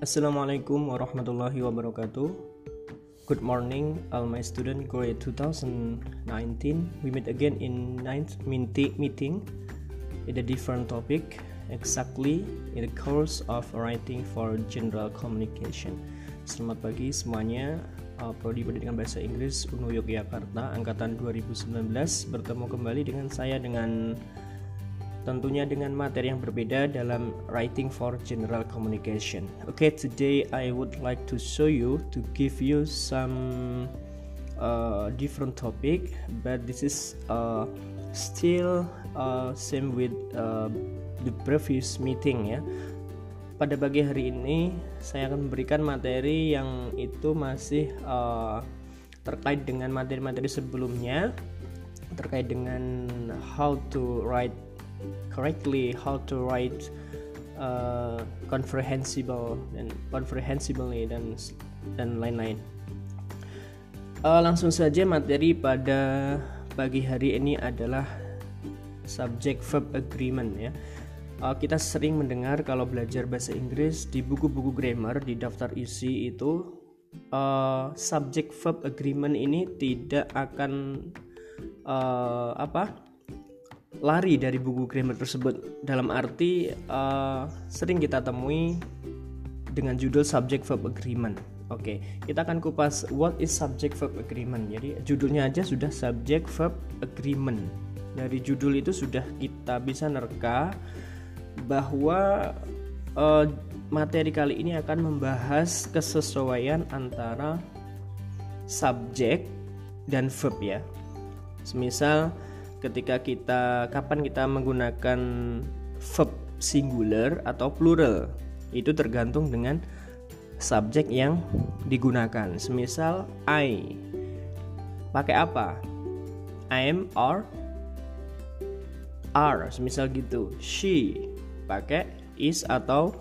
Assalamualaikum warahmatullahi wabarakatuh. Good morning, all my student grade 2019. We meet again in ninth meeting in a different topic, exactly in the course of writing for general communication. Selamat pagi semuanya. Uh, Prodi Pendidikan Bahasa Inggris UNU Yogyakarta angkatan 2019 bertemu kembali dengan saya dengan tentunya dengan materi yang berbeda dalam writing for general communication. Okay, today I would like to show you to give you some uh, different topic, but this is uh, still uh, same with uh, the previous meeting ya. Pada pagi hari ini saya akan memberikan materi yang itu masih uh, terkait dengan materi-materi sebelumnya terkait dengan how to write correctly how to write uh, comprehensible dan comprehensibly dan dan lain-lain. Uh, langsung saja materi pada pagi hari ini adalah subject verb agreement ya. Uh, kita sering mendengar kalau belajar bahasa Inggris di buku-buku grammar di daftar isi itu uh, subject verb agreement ini tidak akan uh, apa lari dari buku grammar tersebut dalam arti uh, sering kita temui dengan judul subject verb agreement. Oke, okay, kita akan kupas what is subject verb agreement. Jadi judulnya aja sudah subject verb agreement. Dari judul itu sudah kita bisa nerka bahwa uh, materi kali ini akan membahas kesesuaian antara subjek dan verb ya. Semisal ketika kita kapan kita menggunakan verb singular atau plural itu tergantung dengan subjek yang digunakan. Semisal I pakai apa? Am or are. Semisal gitu. She pakai is atau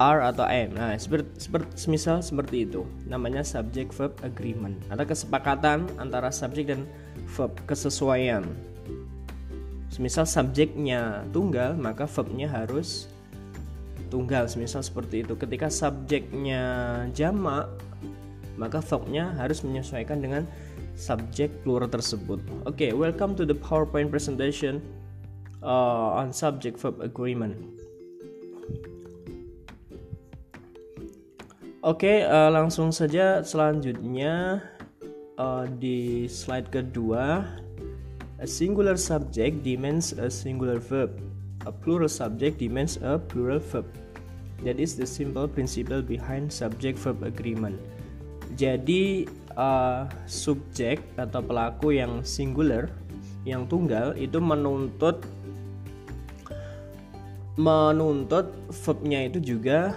are atau am. Nah, seperti, seperti semisal seperti itu. Namanya subject verb agreement. Ada kesepakatan antara subjek dan verb kesesuaian semisal subjeknya tunggal maka verbnya harus tunggal. Semisal seperti itu. Ketika subjeknya jamak maka verbnya harus menyesuaikan dengan subjek plural tersebut. Oke okay, welcome to the powerpoint presentation uh, on subject verb agreement. Oke, okay, uh, langsung saja selanjutnya uh, di slide kedua A singular subject demands a singular verb. A plural subject demands a plural verb. That is the simple principle behind subject verb agreement. Jadi uh, subjek atau pelaku yang singular, yang tunggal itu menuntut menuntut verbnya itu juga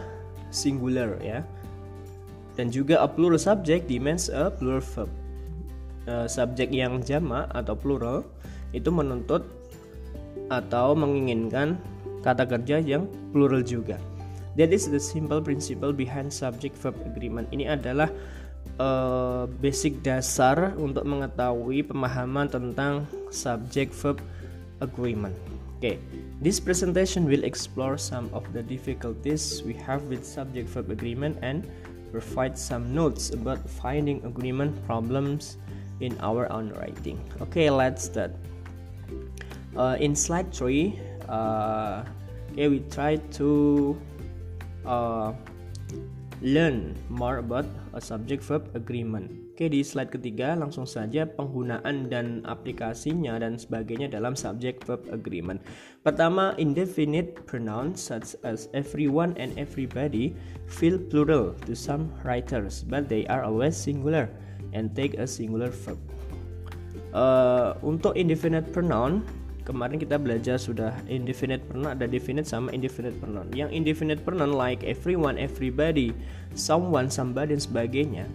singular ya. Dan juga a plural subject demands a plural verb uh, subjek yang jamak atau plural itu menuntut atau menginginkan kata kerja yang plural juga. That is the simple principle behind subject verb agreement. Ini adalah uh, basic dasar untuk mengetahui pemahaman tentang subject verb agreement. Okay, this presentation will explore some of the difficulties we have with subject verb agreement and provide some notes about finding agreement problems in our own writing. Okay, let's start. Uh, in slide 3, uh, okay, we try to uh, learn more about a subject verb agreement. Oke, di slide ketiga langsung saja penggunaan dan aplikasinya dan sebagainya dalam subject verb agreement. Pertama, indefinite pronouns such as everyone and everybody feel plural to some writers, but they are always singular and take a singular verb. Uh, untuk indefinite pronoun kemarin kita belajar sudah indefinite pronoun ada definite sama indefinite pronoun. Yang indefinite pronoun like everyone, everybody, someone, somebody dan sebagainya.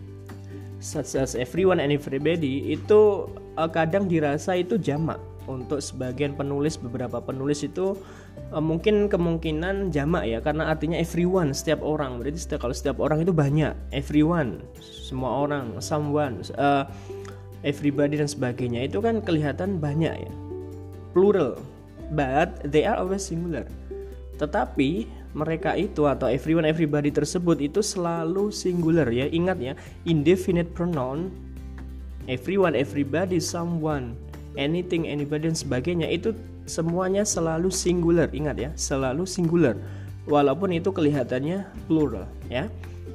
Such as everyone and everybody itu uh, kadang dirasa itu jamak untuk sebagian penulis beberapa penulis itu uh, mungkin kemungkinan jamak ya karena artinya everyone setiap orang. Berarti setiap kalau setiap orang itu banyak everyone semua orang someone uh, everybody dan sebagainya itu kan kelihatan banyak ya. Plural. But they are always singular. Tetapi mereka itu atau everyone everybody tersebut itu selalu singular ya. Ingat ya indefinite pronoun everyone everybody someone anything anybody dan sebagainya itu semuanya selalu singular. Ingat ya selalu singular. Walaupun itu kelihatannya plural ya.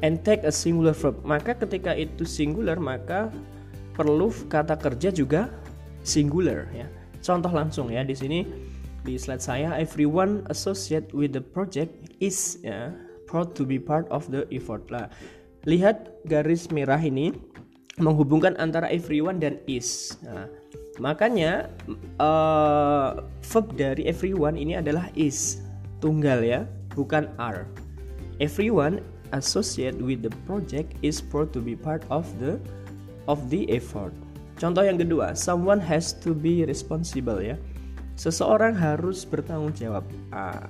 And take a singular verb. Maka ketika itu singular maka perlu kata kerja juga singular ya. Contoh langsung ya di sini di slide saya everyone associate with the project is ya proud to be part of the effort. Lah lihat garis merah ini menghubungkan antara everyone dan is. Nah, makanya uh, verb dari everyone ini adalah is tunggal ya bukan are. Everyone associate with the project is proud to be part of the of the effort. Contoh yang kedua someone has to be responsible ya. Seseorang harus bertanggung jawab. Ah,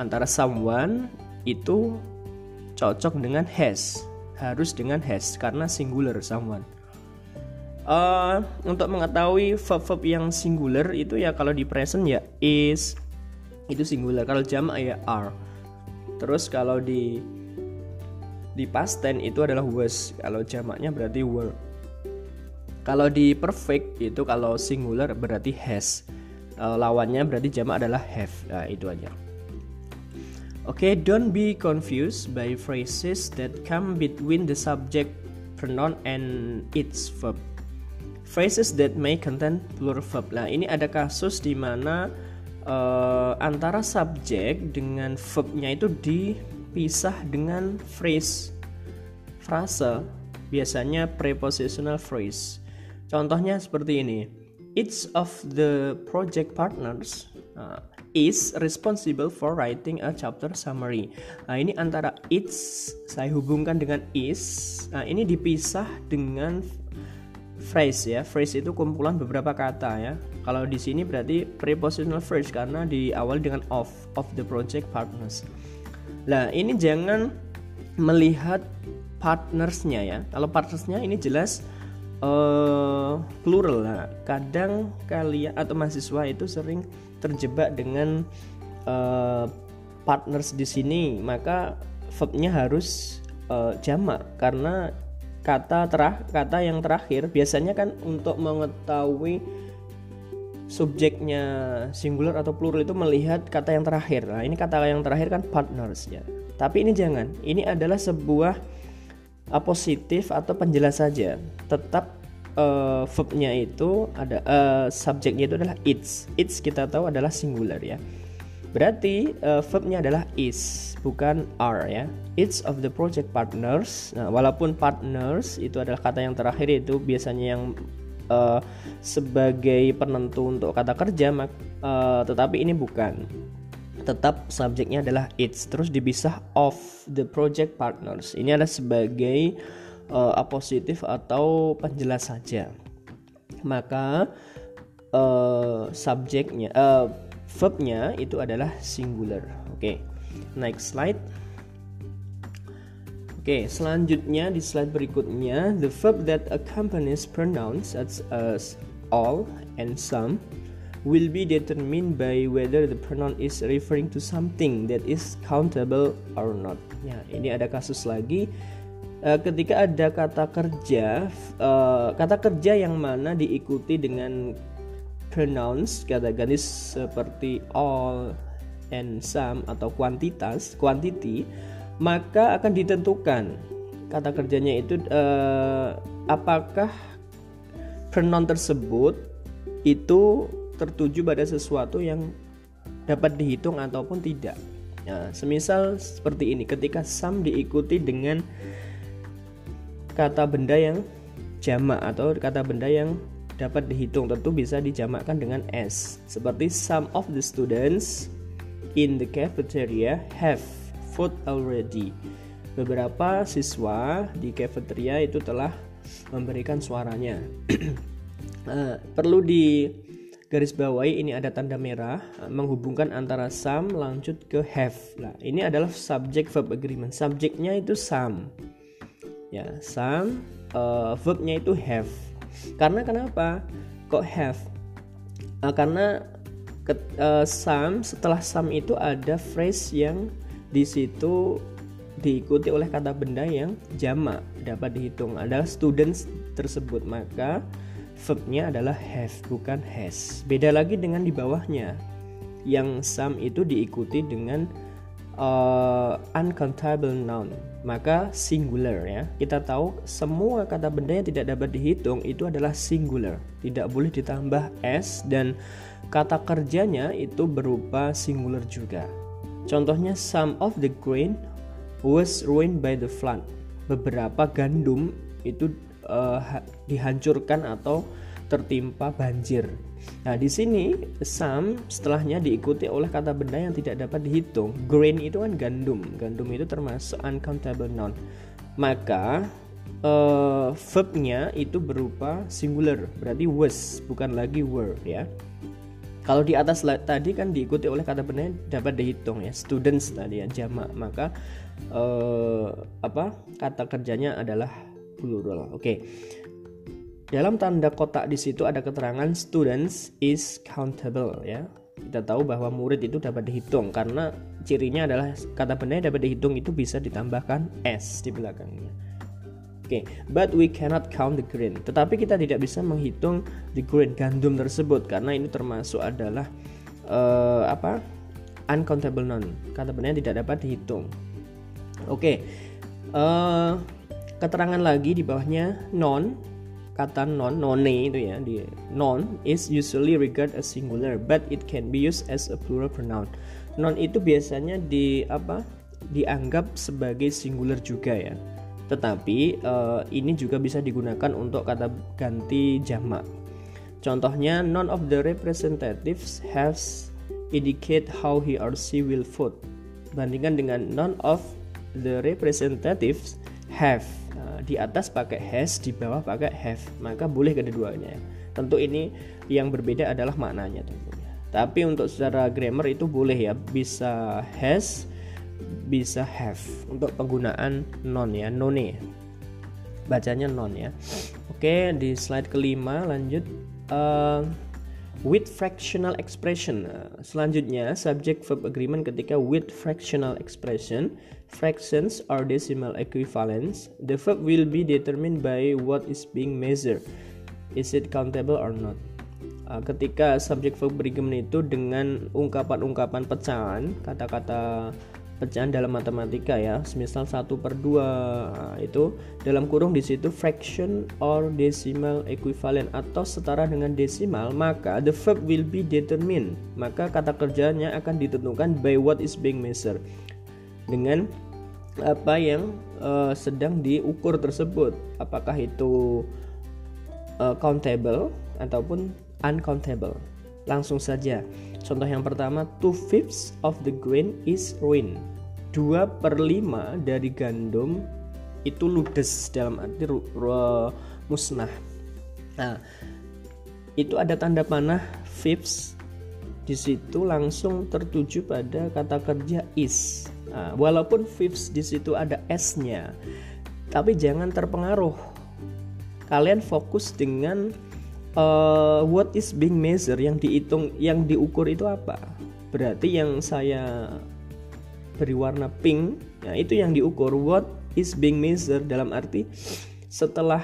antara someone itu cocok dengan has harus dengan has karena singular someone uh, untuk mengetahui verb-verb yang singular itu ya kalau di present ya is itu singular. Kalau jamak ya are. Terus kalau di di past tense itu adalah was. Kalau jamaknya berarti were. Kalau di perfect itu kalau singular berarti has. Uh, lawannya berarti jamak adalah have. Nah, itu aja. Oke, okay, don't be confused by phrases that come between the subject pronoun and its verb phrases that may contain plural verb. Nah, ini ada kasus di mana uh, antara subjek dengan verbnya itu dipisah dengan phrase frase biasanya prepositional phrase. Contohnya seperti ini. Each of the project partners uh, is responsible for writing a chapter summary. Nah, ini antara each saya hubungkan dengan is. Nah, ini dipisah dengan phrase ya. Phrase itu kumpulan beberapa kata ya. Kalau di sini berarti prepositional phrase karena diawali dengan of of the project partners. Lah ini jangan melihat partnersnya ya. Kalau partnersnya ini jelas uh, plural. Lah kadang kalian atau mahasiswa itu sering terjebak dengan uh, partners di sini. Maka verbnya harus uh, jamak karena kata terah kata yang terakhir biasanya kan untuk mengetahui subjeknya singular atau plural itu melihat kata yang terakhir. Nah, ini kata yang terakhir kan partners ya. Tapi ini jangan. Ini adalah sebuah uh, positif atau penjelas saja. Tetap uh, verbnya itu ada uh, subjeknya itu adalah its. Its kita tahu adalah singular ya. Berarti uh, verbnya adalah is, bukan are ya. Each of the project partners. Nah, walaupun partners itu adalah kata yang terakhir itu biasanya yang uh, sebagai penentu untuk kata kerja, uh, tetapi ini bukan. Tetap subjeknya adalah it's, terus dipisah of the project partners. Ini adalah sebagai uh, apositif atau penjelas saja. Maka uh, subjeknya uh, verbnya itu adalah singular. Oke, okay. next slide. Oke, okay, selanjutnya di slide berikutnya, the verb that accompanies pronouns such as all and some will be determined by whether the pronoun is referring to something that is countable or not. Ya, ini ada kasus lagi uh, ketika ada kata kerja, uh, kata kerja yang mana diikuti dengan pronouns kata ganis seperti all and some atau kuantitas quantity maka akan ditentukan kata kerjanya itu uh, apakah pronoun tersebut itu tertuju pada sesuatu yang dapat dihitung ataupun tidak. Nah, semisal seperti ini, ketika some diikuti dengan kata benda yang jamak atau kata benda yang dapat dihitung tentu bisa dijamakkan dengan s. Seperti some of the students in the cafeteria have food already. Beberapa siswa di cafeteria itu telah memberikan suaranya. Uh, perlu di garis bawahi ini ada tanda merah uh, menghubungkan antara some lanjut ke have. Nah ini adalah subject verb agreement. Subjeknya itu some. Ya some uh, verbnya itu have karena kenapa? Kok have? Uh, karena ke, uh, some setelah some itu ada phrase yang di situ diikuti oleh kata benda yang jamak dapat dihitung adalah students tersebut maka verbnya adalah have bukan has beda lagi dengan di bawahnya yang some itu diikuti dengan uh, uncountable noun maka singular ya. Kita tahu semua kata benda yang tidak dapat dihitung itu adalah singular. Tidak boleh ditambah s dan kata kerjanya itu berupa singular juga. Contohnya some of the grain was ruined by the flood. Beberapa gandum itu uh, dihancurkan atau tertimpa banjir Nah, di sini some setelahnya diikuti oleh kata benda yang tidak dapat dihitung. Grain itu kan gandum. Gandum itu termasuk uncountable noun. Maka uh, verbnya itu berupa singular, berarti was, bukan lagi were ya. Kalau di atas tadi kan diikuti oleh kata benda yang dapat dihitung ya, students tadi ya jamak. Maka uh, apa kata kerjanya adalah plural. Oke. Okay. Dalam tanda kotak di situ ada keterangan students is countable ya. Kita tahu bahwa murid itu dapat dihitung karena cirinya adalah kata benda yang dapat dihitung itu bisa ditambahkan s di belakangnya. Oke, okay. but we cannot count the grain. Tetapi kita tidak bisa menghitung the grain gandum tersebut karena ini termasuk adalah uh, apa? uncountable noun. Kata benda yang tidak dapat dihitung. Oke. Okay. Uh, eh, keterangan lagi di bawahnya non kata non none itu ya di non is usually regard as singular but it can be used as a plural pronoun. Non itu biasanya di apa dianggap sebagai singular juga ya. Tetapi uh, ini juga bisa digunakan untuk kata ganti jamak. Contohnya none of the representatives has indicate how he or she will vote. Bandingkan dengan none of the representatives have di atas pakai has, di bawah pakai have, maka boleh kedua-duanya. Tentu ini yang berbeda adalah maknanya tentunya. Tapi untuk secara grammar itu boleh ya, bisa has, bisa have untuk penggunaan non ya, none. Bacanya non ya. Oke, di slide kelima lanjut. Uh, with fractional expression. Nah, selanjutnya, subject verb agreement ketika with fractional expression, fractions are decimal equivalents. The verb will be determined by what is being measured. Is it countable or not? Uh, ketika subject verb agreement itu dengan ungkapan-ungkapan pecahan, kata-kata pecahan dalam matematika ya misal 1 per 2 nah, itu dalam kurung di situ fraction or decimal equivalent atau setara dengan desimal maka the verb will be determined. Maka kata kerjanya akan ditentukan by what is being measured dengan apa yang uh, sedang diukur tersebut. Apakah itu uh, countable ataupun uncountable langsung saja Contoh yang pertama, two fifths of the grain is ruin. Dua per lima dari gandum itu ludes dalam arti musnah. Nah, itu ada tanda panah fifths di situ langsung tertuju pada kata kerja is. Nah, walaupun fifths di situ ada s-nya, tapi jangan terpengaruh. Kalian fokus dengan uh, what is being measured yang dihitung yang diukur itu apa? Berarti yang saya beri warna pink ya itu yang diukur. What is being measured? Dalam arti setelah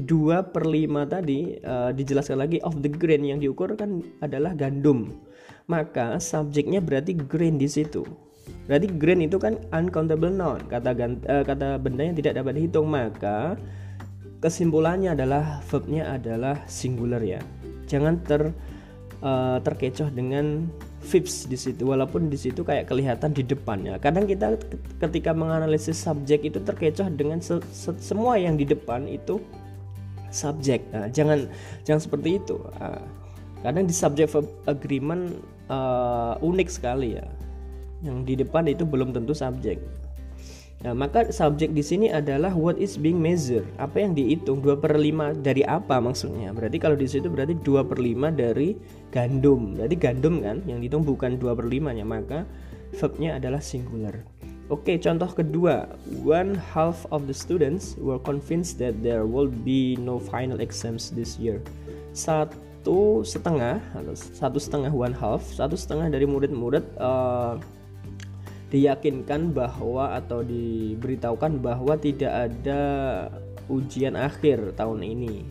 2 per 5 tadi uh, dijelaskan lagi of the grain yang diukur kan adalah gandum. Maka subjeknya berarti grain di situ. Berarti grain itu kan uncountable noun kata uh, kata benda yang tidak dapat dihitung. Maka kesimpulannya adalah verbnya adalah singular ya. Jangan ter uh, terkecoh dengan verbs di situ. Walaupun di situ kayak kelihatan di depannya kadang kita ketika menganalisis subjek itu terkecoh dengan se se semua yang di depan itu subjek. Nah, jangan jangan seperti itu. Uh, kadang di verb agreement uh, unik sekali ya. Yang di depan itu belum tentu subjek Nah, maka subjek di sini adalah what is being measured. Apa yang dihitung 2 per 5 dari apa maksudnya? Berarti kalau di situ berarti 2 per 5 dari gandum. Berarti gandum kan yang dihitung bukan 2 per 5 nya. Maka verbnya adalah singular. Oke, contoh kedua. One half of the students were convinced that there will be no final exams this year. Satu setengah satu setengah one half, satu setengah dari murid-murid uh, diyakinkan bahwa atau diberitahukan bahwa tidak ada ujian akhir tahun ini.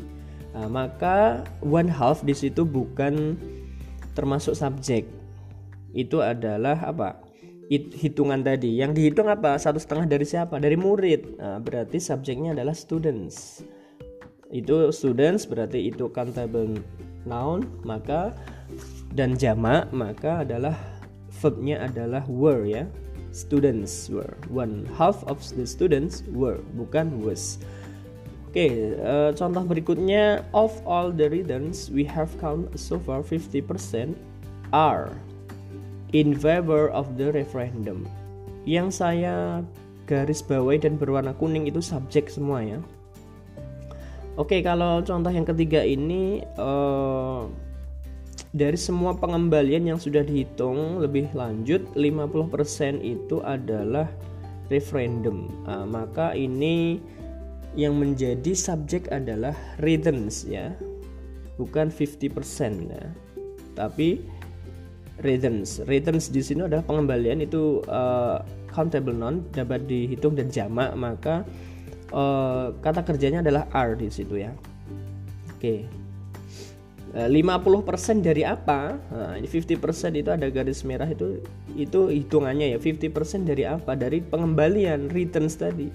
Nah, maka one half di situ bukan termasuk subjek. Itu adalah apa? hitungan tadi. Yang dihitung apa? Satu setengah dari siapa? Dari murid. Nah, berarti subjeknya adalah students. Itu students berarti itu countable noun, maka dan jamak maka adalah verbnya adalah were ya students were. One half of the students were bukan was. Oke okay, uh, eh, contoh berikutnya. Of all the reasons we have count so far 50% are in favor of the referendum. Yang saya garis bawahi dan berwarna kuning itu subjek semua ya. Oke okay, kalau contoh yang ketiga ini uh, dari semua pengembalian yang sudah dihitung lebih lanjut 50% itu adalah referendum. Nah, maka ini yang menjadi subjek adalah returns ya. Bukan 50% ya. Tapi returns returns di sini adalah pengembalian itu uh, countable non dapat dihitung dan jamak. Maka uh, kata kerjanya adalah are di situ ya. Oke. okay. 50% eh, dari apa? Nah, 50% itu ada garis merah itu itu hitungannya ya. 50% dari apa? Dari pengembalian returns tadi.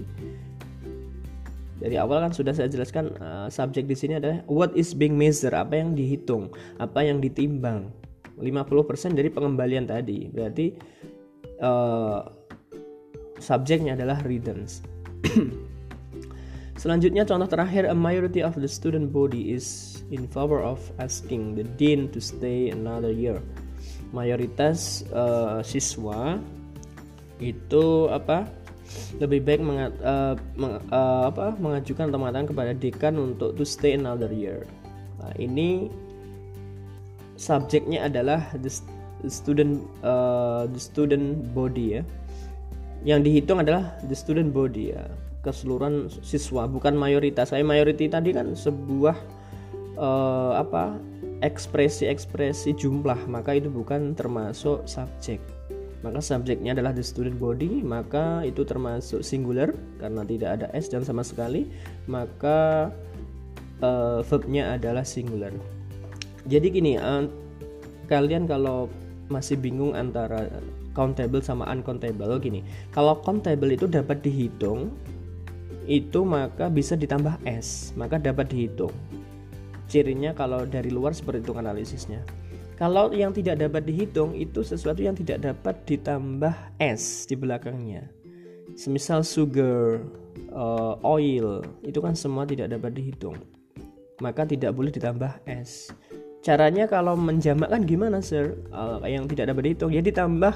Dari awal kan sudah saya jelaskan uh, subjek di sini adalah what is being measured, apa yang dihitung, apa yang ditimbang. 50% dari pengembalian tadi. Berarti uh, subjeknya adalah returns. Selanjutnya contoh terakhir a majority of the student body is in favor of asking the dean to stay another year. Mayoritas uh, siswa itu apa? lebih baik mengat, uh, meng, uh, apa, mengajukan mengatakan kepada dekan untuk to stay another year. Nah, ini subjeknya adalah the student uh, the student body ya. Yang dihitung adalah the student body ya keseluruhan siswa bukan mayoritas. Saya mayoritas tadi kan sebuah uh, apa ekspresi-ekspresi jumlah maka itu bukan termasuk subjek. Maka subjeknya adalah the student body maka itu termasuk singular karena tidak ada s dan sama sekali maka uh, verbnya adalah singular. Jadi gini uh, kalian kalau masih bingung antara countable sama uncountable gini. Kalau countable itu dapat dihitung itu maka bisa ditambah S maka dapat dihitung. Cirinya kalau dari luar seperti itu analisisnya. Kalau yang tidak dapat dihitung itu sesuatu yang tidak dapat ditambah S di belakangnya. Semisal sugar uh, oil itu kan semua tidak dapat dihitung. Maka tidak boleh ditambah S. Caranya kalau menjamakkan gimana sir? Uh, yang tidak dapat dihitung ya ditambah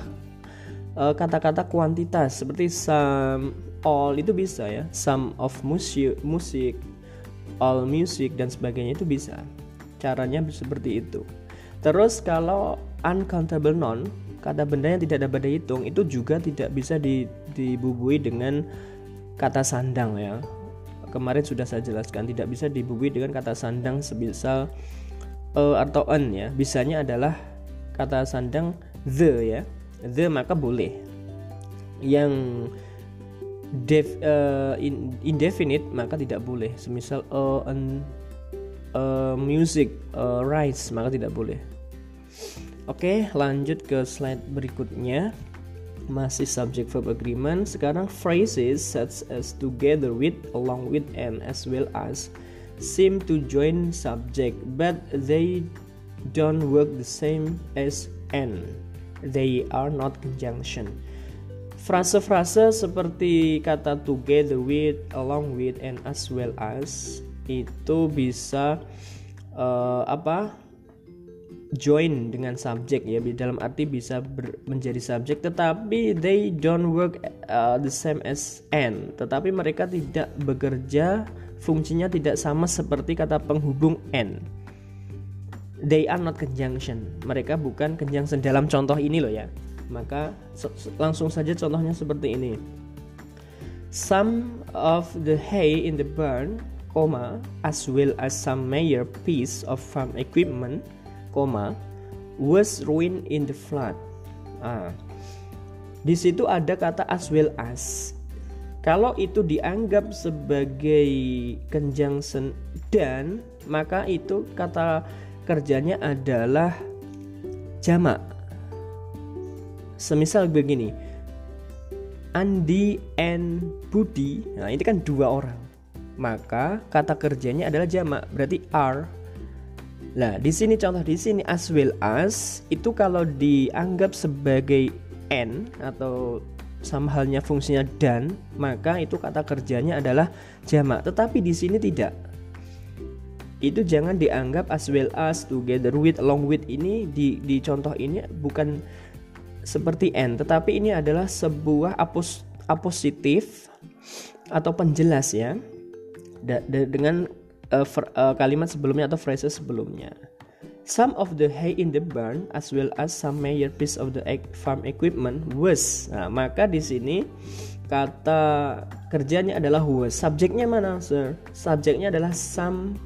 eh, kata-kata kuantitas seperti some all itu bisa ya. Some of music musik all music dan sebagainya itu bisa. Caranya seperti itu. Terus kalau uncountable non kata benda yang tidak dapat dihitung itu juga tidak bisa di, dibubui dengan kata sandang ya. Kemarin sudah saya jelaskan tidak bisa dibubui dengan kata sandang sebisa uh, atau an ya. Bisanya adalah kata sandang the ya. The maka boleh. Yang def, uh, in, indefinite maka tidak boleh. Semisal uh, uh, music uh, rights maka tidak boleh. Oke lanjut ke slide berikutnya. Masih subject verb agreement. Sekarang phrases such as together with along with and as well as seem to join subject but they don't work the same as and they are not conjunction Frase-frase seperti kata together with, along with, and as well as itu bisa uh, apa join dengan subjek ya. Dalam arti bisa ber, menjadi subjek tetapi they don't work uh, the same as and tetapi mereka tidak bekerja fungsinya tidak sama seperti kata penghubung and they are not conjunction. Mereka bukan conjunction. Dalam contoh ini loh ya maka langsung saja contohnya seperti ini. Some of the hay in the barn, comma, as well as some major piece of farm equipment, comma, was ruined in the flood. Ah, di situ ada kata as well as kalau itu dianggap sebagai conjunction dan maka itu kata kerjanya adalah jamak semisal begini Andi and Budi nah ini kan dua orang maka kata kerjanya adalah jamak berarti are Nah, di sini contoh di sini as well as itu kalau dianggap sebagai n atau sama halnya fungsinya dan, maka itu kata kerjanya adalah jamak. Tetapi di sini tidak. Itu jangan dianggap as well as, together with, along with ini di di contoh ini bukan seperti n, tetapi ini adalah sebuah apos, apositif atau penjelas ya. Da, da, dengan uh, uh, kalimat sebelumnya atau phrase sebelumnya. Some of the hay in the barn as well as some major piece of the farm equipment was. Nah, maka di sini kata kerjanya adalah was. Subjeknya mana, sir? Subjeknya adalah some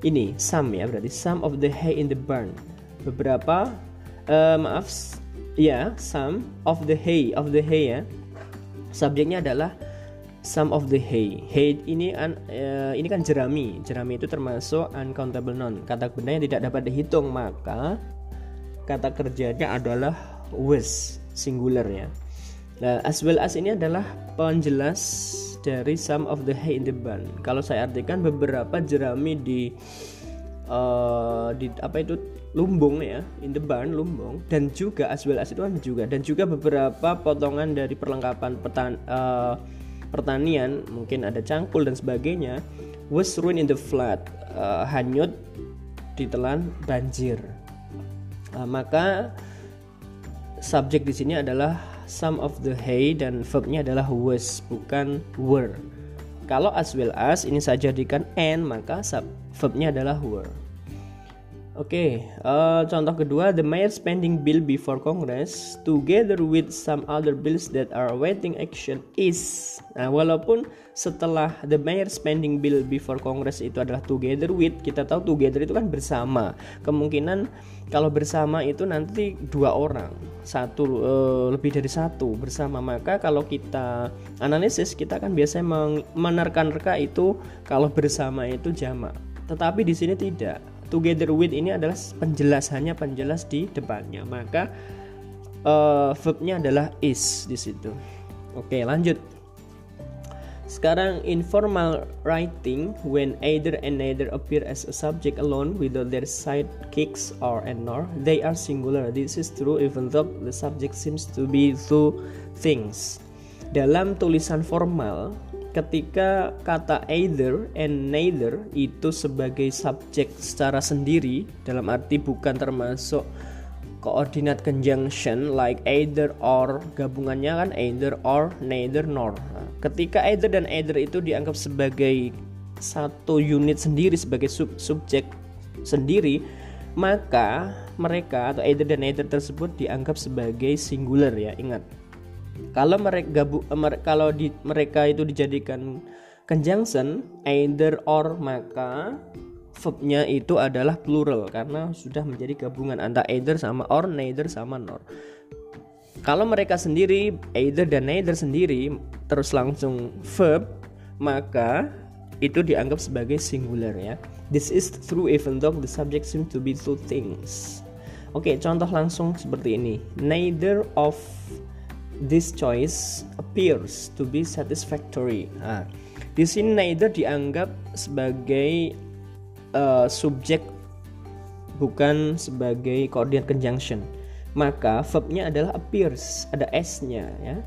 ini, some ya, berarti some of the hay in the barn. Beberapa uh, maaf ya, some of the hay of the hay ya. Subjeknya adalah some of the hay. Hay ini an, uh, ini kan jerami. Jerami itu termasuk uncountable noun. Kata benda yang tidak dapat dihitung, maka kata kerjanya adalah was singular ya. Nah, as well as ini adalah penjelas dari some of the hay in the barn. Kalau saya artikan beberapa jerami di uh, di apa itu lumbung ya in the barn lumbung. Dan juga as well as itu juga. Dan juga beberapa potongan dari perlengkapan petan uh, pertanian mungkin ada cangkul dan sebagainya was ruined in the flood. Uh, hanyut ditelan banjir. Uh, maka subjek di sini adalah some of the hay dan verbnya adalah was bukan were kalau as well as ini saya jadikan and maka sub verbnya adalah were Oke, okay, uh, contoh kedua, the mayor spending bill before Congress together with some other bills that are waiting action is. Nah, walaupun setelah the mayor spending bill before Congress itu adalah together with, kita tahu together itu kan bersama. Kemungkinan kalau bersama itu nanti dua orang, satu uh, lebih dari satu bersama. Maka kalau kita analisis, kita kan biasanya menerka-nerka itu kalau bersama itu jamak. Tetapi di sini tidak together with ini adalah penjelasannya penjelas di depannya. Maka uh, verbnya adalah is di situ. Oke lanjut. Sekarang informal writing when either and neither appear as a subject alone without their sidekicks or and nor they are singular. This is true even though the subject seems to be two things. Dalam tulisan formal ketika kata either and neither itu sebagai subjek secara sendiri dalam arti bukan termasuk koordinat conjunction like either or gabungannya kan either or neither nor. Nah, ketika either dan either itu dianggap sebagai satu unit sendiri sebagai sub subjek sendiri maka mereka atau either dan neither tersebut dianggap sebagai singular ya ingat kalau mereka gabu, mer, kalau di, mereka itu dijadikan conjunction either or maka verbnya itu adalah plural karena sudah menjadi gabungan antara either sama or neither sama nor. Kalau mereka sendiri either dan neither sendiri terus langsung verb maka itu dianggap sebagai singular ya. This is true even though the subject seems to be two things. Oke contoh langsung seperti ini. Neither of this choice appears to be satisfactory. Nah, di sini neither dianggap sebagai uh, subjek bukan sebagai coordinate conjunction. Maka verbnya adalah appears, ada s-nya ya.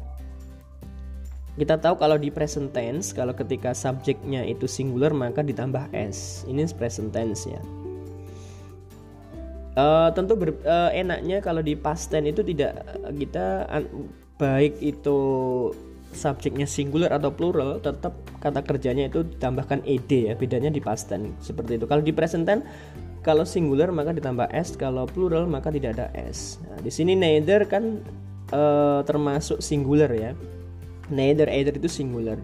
Kita tahu kalau di present tense kalau ketika subjeknya itu singular maka ditambah s. Ini present tense ya. Uh, tentu ber, uh, enaknya kalau di past tense itu tidak kita baik itu subjeknya singular atau plural tetap kata kerjanya itu ditambahkan ed ya bedanya di past tense seperti itu. Kalau di present tense kalau singular maka ditambah s kalau plural maka tidak ada s. Nah, di sini neither kan uh, termasuk singular ya. Neither either itu singular.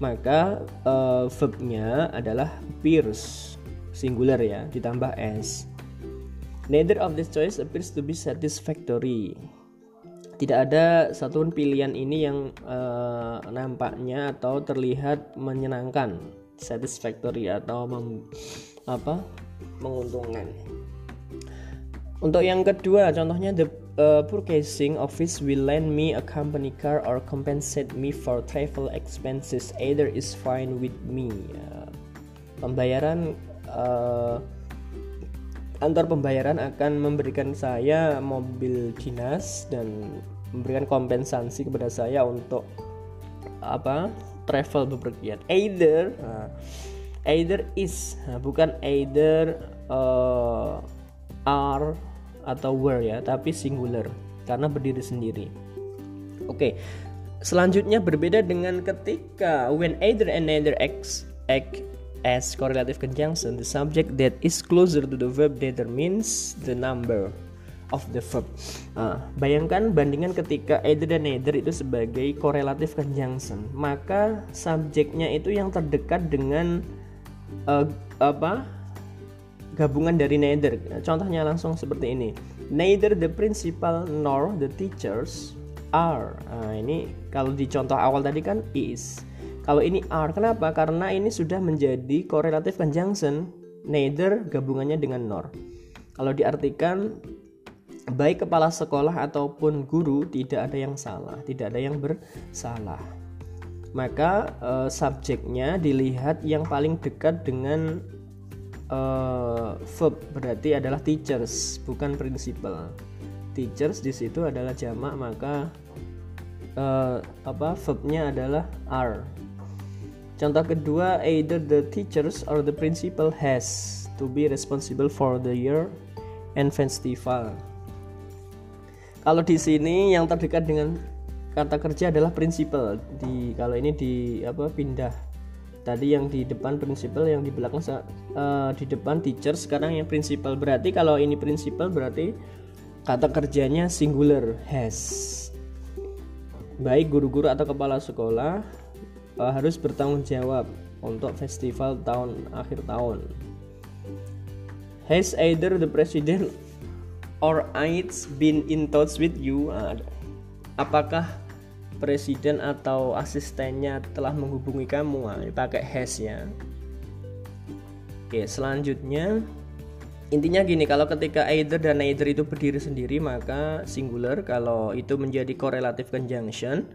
Maka uh, verbnya adalah appears singular ya ditambah s. Neither of this choice appears to be satisfactory tidak ada satu pilihan ini yang uh, nampaknya atau terlihat menyenangkan, satisfactory atau mem, apa menguntungkan. Untuk yang kedua, contohnya the uh, purchasing office will lend me a company car or compensate me for travel expenses. Either is fine with me. Uh, pembayaran uh, Antar pembayaran akan memberikan saya mobil dinas dan memberikan kompensasi kepada saya untuk apa travel bepergian either uh, either is nah, bukan either uh, are atau were ya tapi singular karena berdiri sendiri oke okay. selanjutnya berbeda dengan ketika when either and neither x act as correlative conjunction, the subject that is closer to the verb determines the number of the verb. Uh, bayangkan bandingan ketika either dan neither itu sebagai correlative conjunction, maka subjeknya itu yang terdekat dengan uh, apa? gabungan dari neither. Contohnya langsung seperti ini. Neither the principal nor the teachers are. Nah, ini kalau di contoh awal tadi kan is. Kalau ini are, kenapa? Karena ini sudah menjadi correlative conjunction, neither gabungannya dengan nor. Kalau diartikan baik kepala sekolah ataupun guru tidak ada yang salah, tidak ada yang bersalah. Maka uh, subjeknya dilihat yang paling dekat dengan uh, verb berarti adalah teachers, bukan principal. Teachers di situ adalah jamak, maka uh, apa verbnya adalah are Contoh kedua, either the teachers or the principal has to be responsible for the year and festival. Kalau di sini yang terdekat dengan kata kerja adalah principal. Di kalau ini di apa pindah. Tadi yang di depan principal, yang di belakang uh, di depan teacher, sekarang yang principal. Berarti kalau ini principal berarti kata kerjanya singular has. Baik guru-guru atau kepala sekolah uh, harus bertanggung jawab untuk festival tahun akhir tahun. Has either the president or aides been in touch with you? Uh, apakah presiden atau asistennya telah menghubungi kamu? Uh, pakai has ya. Oke, selanjutnya intinya gini kalau ketika either dan neither itu berdiri sendiri maka singular kalau itu menjadi correlative conjunction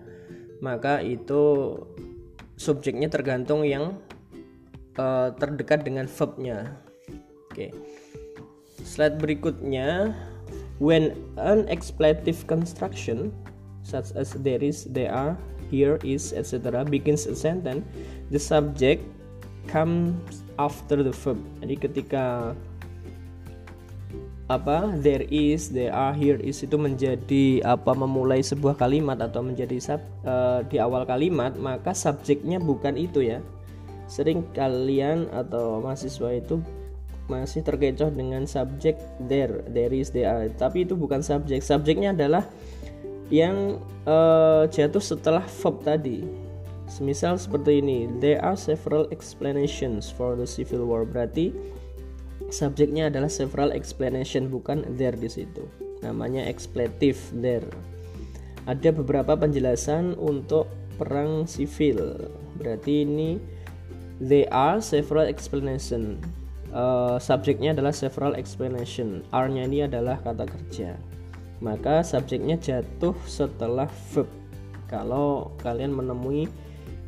maka itu subjeknya tergantung yang uh, terdekat dengan verbnya oke slide berikutnya when an expletive construction such as there is there are here is etc begins a sentence the subject comes after the verb. Jadi ketika apa there is there are here is itu menjadi apa memulai sebuah kalimat atau menjadi sub, uh, di awal kalimat maka subjeknya bukan itu ya. Sering kalian atau mahasiswa itu masih terkecoh dengan subjek there there is there are. Tapi itu bukan subjek. Subjeknya adalah yang uh, jatuh setelah verb tadi. Semisal seperti ini there are several explanations for the civil war. Berarti subjeknya adalah several explanation bukan there di situ. Namanya expletive there. Ada beberapa penjelasan untuk perang sivil. Berarti ini there are several explanation uh, subjeknya adalah several explanation are-nya ini adalah kata kerja maka subjeknya jatuh setelah verb kalau kalian menemui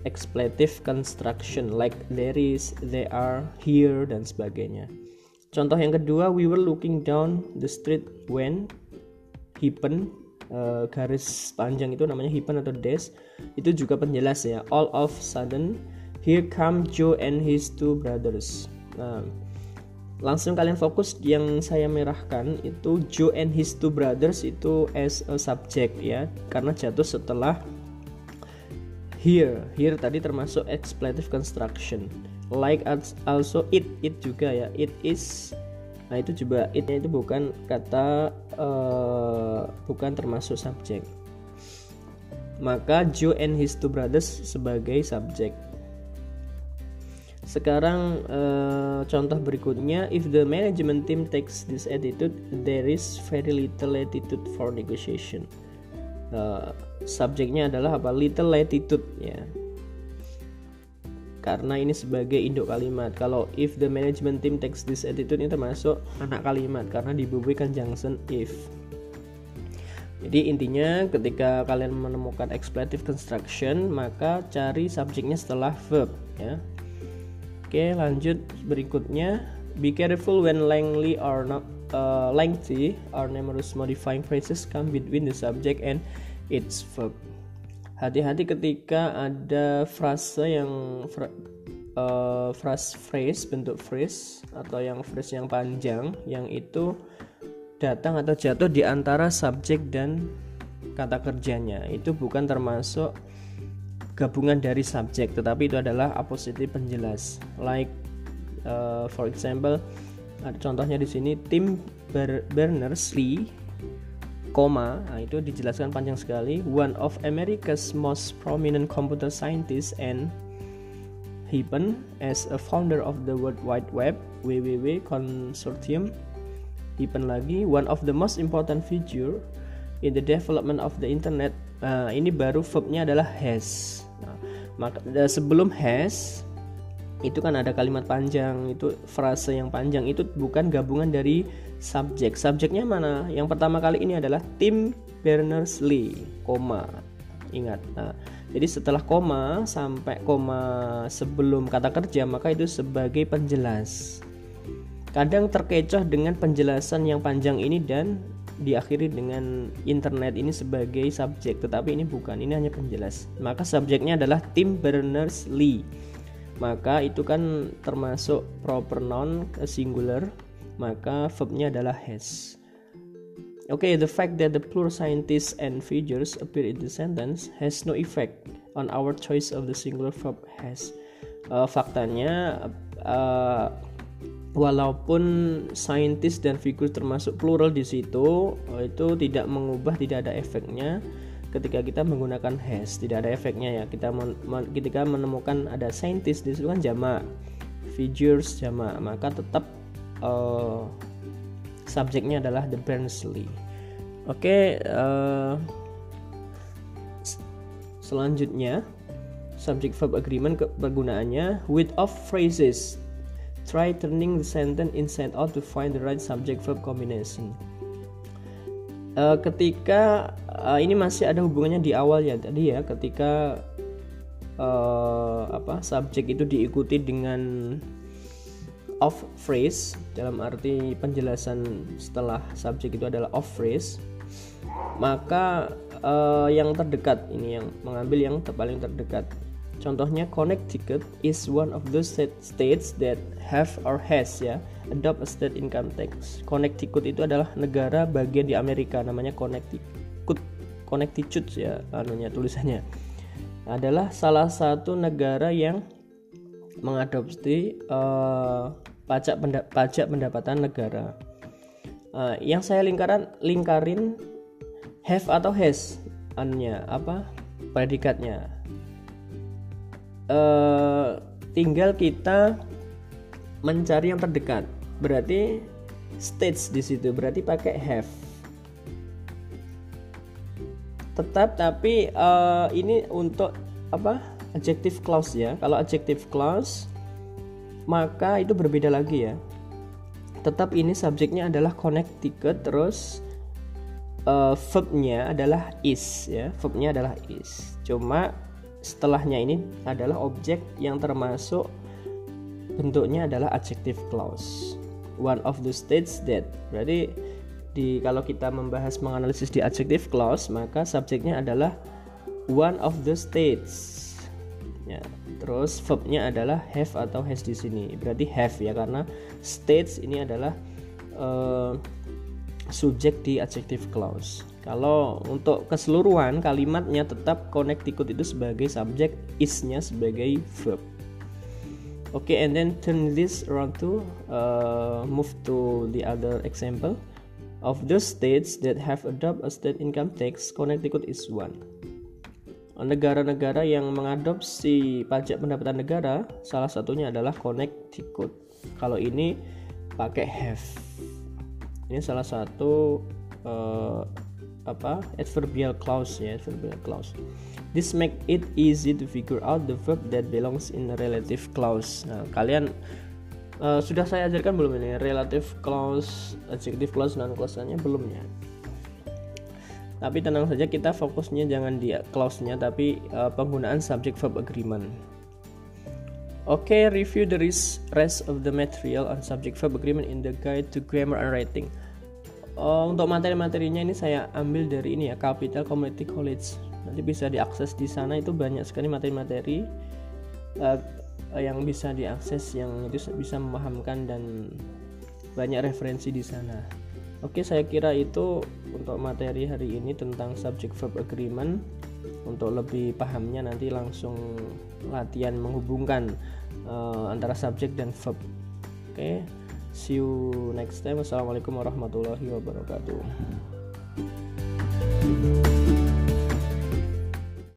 expletive construction like there is, there are, here dan sebagainya. Contoh yang kedua, we were looking down the street when Hipen uh, garis panjang itu namanya Hipen atau dash itu juga penjelas ya. All of sudden here come Joe and his two brothers. Nah, langsung kalian fokus yang saya merahkan itu Joe and his two brothers itu as a subject ya. Karena jatuh setelah here. Here tadi termasuk expletive construction. Like also it. It juga ya. It is nah itu juga itnya itu bukan kata uh, bukan termasuk subjek maka Joe and his two brothers sebagai subjek sekarang uh, contoh berikutnya if the management team takes this attitude there is very little latitude for negotiation. Uh, subjeknya adalah apa? Little latitude ya. Karena ini sebagai induk kalimat. Kalau if the management team takes this attitude ini termasuk anak kalimat. Karena dibubui conjunction if. Jadi intinya ketika kalian menemukan expletive construction maka cari subjeknya setelah verb ya oke lanjut. Berikutnya be careful when lengthy or not uh, lengthy or numerous modifying phrases come between the subject and its verb. Hati-hati ketika ada frase yang fra, uh, phrase phrase bentuk phrase atau yang phrase yang panjang yang itu datang atau jatuh di antara subjek dan kata kerjanya. Itu bukan termasuk gabungan dari subjek tetapi itu adalah apositif penjelas. Like uh, for example ada contohnya di sini Tim Berners-Lee koma nah itu dijelaskan panjang sekali one of America's most prominent computer scientists and Hypen as a founder of the World Wide Web WWW Consortium. Hypen lagi one of the most important figure in the development of the internet nah, ini baru verbnya adalah has maka sebelum has itu kan ada kalimat panjang itu frase yang panjang. Itu bukan gabungan dari subjek. Subjeknya mana? Yang pertama kali ini adalah Tim Berners-Lee koma. Ingat. Nah jadi setelah koma sampai koma sebelum kata kerja maka itu sebagai penjelas. Kadang terkecoh dengan penjelasan yang panjang ini dan diakhiri dengan internet ini sebagai subjek tetapi ini bukan ini hanya penjelas. Maka subjeknya adalah Tim Berners-Lee. Maka itu kan termasuk proper noun singular. Maka verbnya adalah has. Okay the fact that the plural scientists and figures appear in the sentence has no effect on our choice of the singular verb has. Uh, faktanya uh, walaupun scientist dan figur termasuk plural di situ itu tidak mengubah tidak ada efeknya ketika kita menggunakan has tidak ada efeknya ya. Kita men, ketika menemukan ada scientist di situ kan jamak figures jamak maka tetap uh, subjeknya adalah the Bernsley oke okay, uh, selanjutnya subject verb agreement penggunaannya with of phrases try turning the sentence inside out to find the right subject verb combination. Uh, ketika uh, ini masih ada hubungannya di awal ya tadi ya ketika uh, apa subjek itu diikuti dengan off phrase dalam arti penjelasan setelah subjek itu adalah off phrase maka uh, yang terdekat ini yang mengambil yang paling terdekat contohnya Connecticut is one of those states that have or has ya adopt a state income tax. Connecticut itu adalah negara bagian di Amerika namanya Connecticut. Connecticut ya anunya tulisannya. Adalah salah satu negara yang mengadopsi uh, pajak penda pajak pendapatan negara. Uh, yang saya lingkaran lingkarin have atau has annya apa predikatnya. Uh, tinggal kita mencari yang terdekat. Berarti stage di situ berarti pakai have. Tetap tapi uh, ini untuk apa? Adjective clause ya. Kalau adjective clause maka itu berbeda lagi ya. Tetap ini subjeknya adalah connected terus uh, verbnya adalah is ya. Verbnya adalah is. Cuma setelahnya ini adalah objek yang termasuk bentuknya adalah adjective clause. One of the states that. Berarti di kalau kita membahas menganalisis di adjective clause maka subjeknya adalah one of the states. Ya terus verbnya adalah have atau has di sini. Berarti have ya karena states ini adalah uh, subjek di adjective clause kalau untuk keseluruhan kalimatnya tetap connecticut itu sebagai subjek isnya sebagai verb. Okay and then turn this around to uh, move to the other example. Of those states that have adopted a state income tax Connecticut is one. Negara-negara yang mengadopsi pajak pendapatan negara salah satunya adalah Connecticut. Kalau ini pakai have. Ini salah satu uh, apa adverbial clause ya adverbial clause. This make it easy to figure out the verb that belongs in relative clause. Nah kalian uh, sudah saya ajarkan belum ini? Relative clause adjective clause non clause nya belum ya. Tapi tenang saja kita fokusnya jangan di clause-nya tapi uh, penggunaan subject verb agreement. Oke, okay, review the rest of the material on subject verb agreement in the guide to grammar and writing. Uh, untuk materi-materinya ini saya ambil dari ini ya, Capital Community College. Nanti bisa diakses di sana itu banyak sekali materi-materi uh, yang bisa diakses yang itu bisa memahamkan dan banyak referensi di sana. Oke, saya kira itu untuk materi hari ini tentang subject verb agreement. Untuk lebih pahamnya nanti langsung latihan menghubungkan uh, antara subjek dan verb. Oke, See you next time. Assalamualaikum warahmatullahi wabarakatuh.